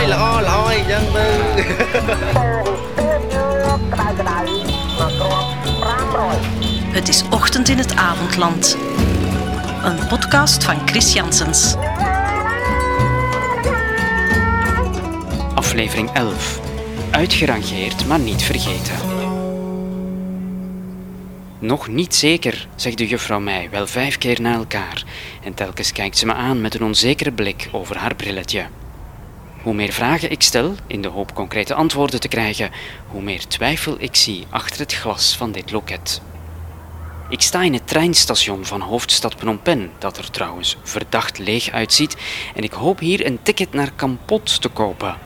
យល្អល្អអញ្ចឹងទៅ Het is ochtend in het avondland. Een podcast van Chris Janssens. Aflevering 11. Uitgerangeerd, maar niet vergeten. Nog niet zeker, zegt de juffrouw mij wel vijf keer na elkaar, en telkens kijkt ze me aan met een onzekere blik over haar brilletje. Hoe meer vragen ik stel, in de hoop concrete antwoorden te krijgen, hoe meer twijfel ik zie achter het glas van dit loket. Ik sta in het treinstation van hoofdstad Phnom Penh, dat er trouwens verdacht leeg uitziet, en ik hoop hier een ticket naar Kampot te kopen.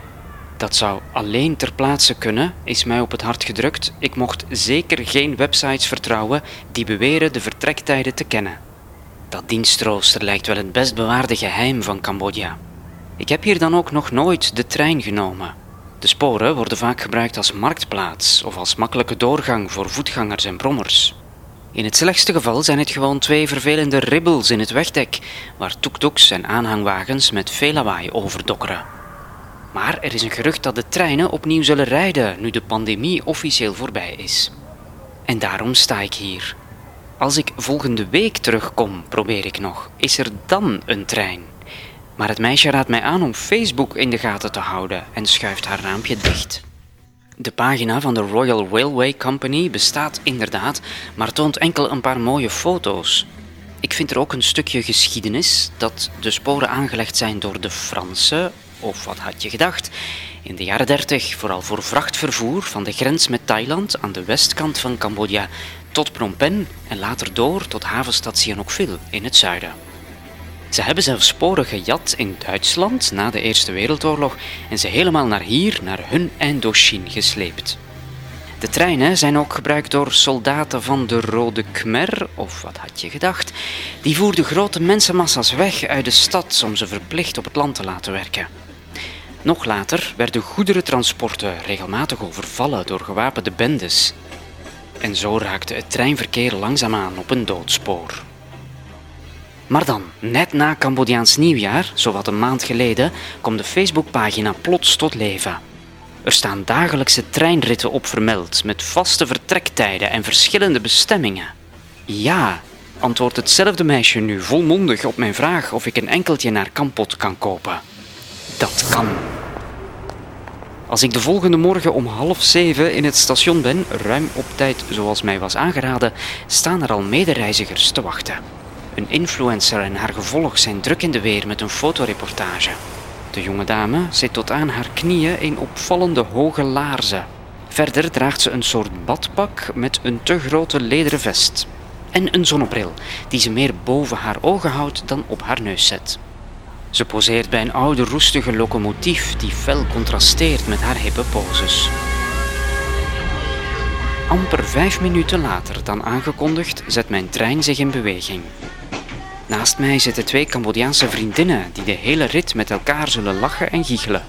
Dat zou alleen ter plaatse kunnen, is mij op het hart gedrukt. Ik mocht zeker geen websites vertrouwen die beweren de vertrektijden te kennen. Dat dienstrooster lijkt wel het best bewaarde geheim van Cambodja. Ik heb hier dan ook nog nooit de trein genomen. De sporen worden vaak gebruikt als marktplaats of als makkelijke doorgang voor voetgangers en brommers. In het slechtste geval zijn het gewoon twee vervelende ribbels in het wegdek, waar toektoeks en aanhangwagens met veel lawaai overdokkeren. Maar er is een gerucht dat de treinen opnieuw zullen rijden nu de pandemie officieel voorbij is. En daarom sta ik hier. Als ik volgende week terugkom, probeer ik nog, is er dan een trein? Maar het meisje raadt mij aan om Facebook in de gaten te houden en schuift haar raampje dicht. De pagina van de Royal Railway Company bestaat inderdaad, maar toont enkel een paar mooie foto's. Ik vind er ook een stukje geschiedenis dat de sporen aangelegd zijn door de Fransen, of wat had je gedacht, in de jaren 30 vooral voor vrachtvervoer van de grens met Thailand aan de westkant van Cambodja tot Phnom Penh en later door tot havenstad Sihanoukville in het zuiden. Ze hebben zelfs sporen gejat in Duitsland na de Eerste Wereldoorlog en ze helemaal naar hier, naar hun Indochine gesleept. De treinen zijn ook gebruikt door soldaten van de Rode Khmer, of wat had je gedacht? Die voerden grote mensenmassa's weg uit de stad om ze verplicht op het land te laten werken. Nog later werden goederentransporten regelmatig overvallen door gewapende bendes. En zo raakte het treinverkeer langzaamaan op een doodspoor. Maar dan, net na Cambodjaans nieuwjaar, zowat een maand geleden, komt de Facebookpagina plots tot leven. Er staan dagelijkse treinritten op vermeld, met vaste vertrektijden en verschillende bestemmingen. Ja, antwoordt hetzelfde meisje nu volmondig op mijn vraag of ik een enkeltje naar Kampot kan kopen. Dat kan. Als ik de volgende morgen om half zeven in het station ben, ruim op tijd zoals mij was aangeraden, staan er al medereizigers te wachten. Een influencer en haar gevolg zijn druk in de weer met een fotoreportage. De jonge dame zit tot aan haar knieën in opvallende hoge laarzen. Verder draagt ze een soort badpak met een te grote lederen vest. En een zonnebril, die ze meer boven haar ogen houdt dan op haar neus zet. Ze poseert bij een oude roestige locomotief die fel contrasteert met haar hippe poses. Amper vijf minuten later dan aangekondigd zet mijn trein zich in beweging. Naast mij zitten twee Cambodjaanse vriendinnen die de hele rit met elkaar zullen lachen en giechelen.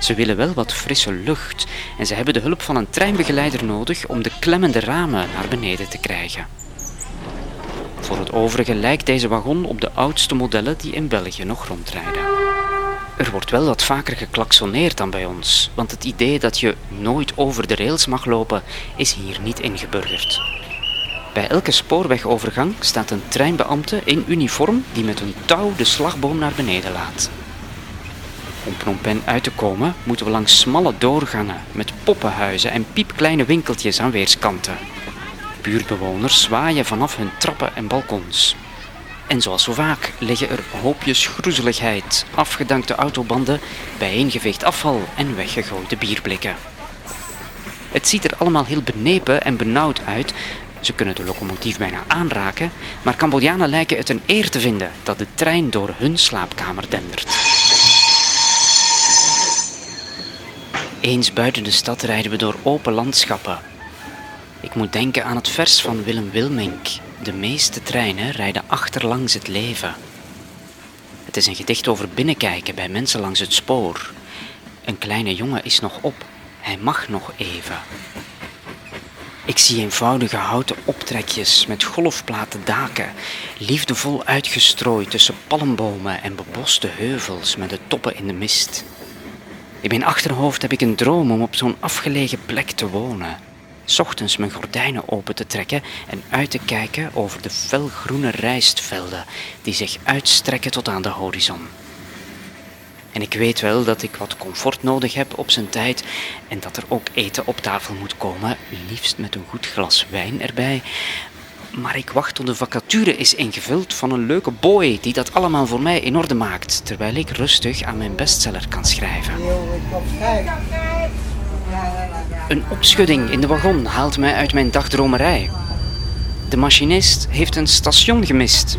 Ze willen wel wat frisse lucht en ze hebben de hulp van een treinbegeleider nodig om de klemmende ramen naar beneden te krijgen. Voor het overige lijkt deze wagon op de oudste modellen die in België nog rondrijden. Er wordt wel wat vaker geklaksoneerd dan bij ons, want het idee dat je nooit over de rails mag lopen is hier niet ingeburgerd. Bij elke spoorwegovergang staat een treinbeambte in uniform die met een touw de slagboom naar beneden laat. Om Phnom uit te komen moeten we langs smalle doorgangen met poppenhuizen en piepkleine winkeltjes aan weerskanten. Buurtbewoners zwaaien vanaf hun trappen en balkons. En zoals zo vaak liggen er hoopjes groezeligheid, afgedankte autobanden, bijeengeveegd afval en weggegooide bierblikken. Het ziet er allemaal heel benepen en benauwd uit. Ze kunnen de locomotief bijna aanraken, maar Cambodjanen lijken het een eer te vinden dat de trein door hun slaapkamer dendert. Eens buiten de stad rijden we door open landschappen. Ik moet denken aan het vers van Willem Wilmink. De meeste treinen rijden achterlangs het leven. Het is een gedicht over binnenkijken bij mensen langs het spoor. Een kleine jongen is nog op. Hij mag nog even. Ik zie eenvoudige houten optrekjes met golfplaten daken, liefdevol uitgestrooid tussen palmbomen en beboste heuvels met de toppen in de mist. In mijn achterhoofd heb ik een droom om op zo'n afgelegen plek te wonen. Ochtends mijn gordijnen open te trekken en uit te kijken over de felgroene rijstvelden die zich uitstrekken tot aan de horizon. En ik weet wel dat ik wat comfort nodig heb op zijn tijd en dat er ook eten op tafel moet komen, liefst met een goed glas wijn erbij. Maar ik wacht tot de vacature is ingevuld van een leuke boy die dat allemaal voor mij in orde maakt, terwijl ik rustig aan mijn bestseller kan schrijven. Een opschudding in de wagon haalt mij uit mijn dagdromerij. De machinist heeft een station gemist.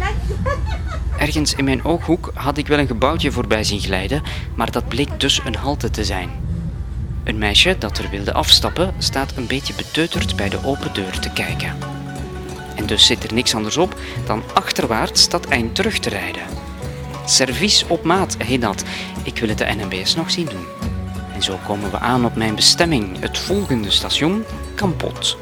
Ergens in mijn ooghoek had ik wel een gebouwtje voorbij zien glijden, maar dat bleek dus een halte te zijn. Een meisje dat er wilde afstappen staat een beetje beteuterd bij de open deur te kijken. En dus zit er niks anders op dan achterwaarts dat eind terug te rijden. Servies op maat heet dat. Ik wil het de NMBS nog zien doen. En zo komen we aan op mijn bestemming, het volgende station, Kampot.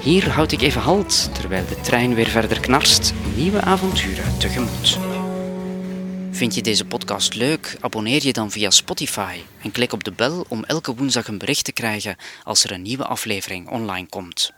Hier houd ik even halt, terwijl de trein weer verder knarst, nieuwe avonturen tegemoet. Vind je deze podcast leuk? Abonneer je dan via Spotify en klik op de bel om elke woensdag een bericht te krijgen als er een nieuwe aflevering online komt.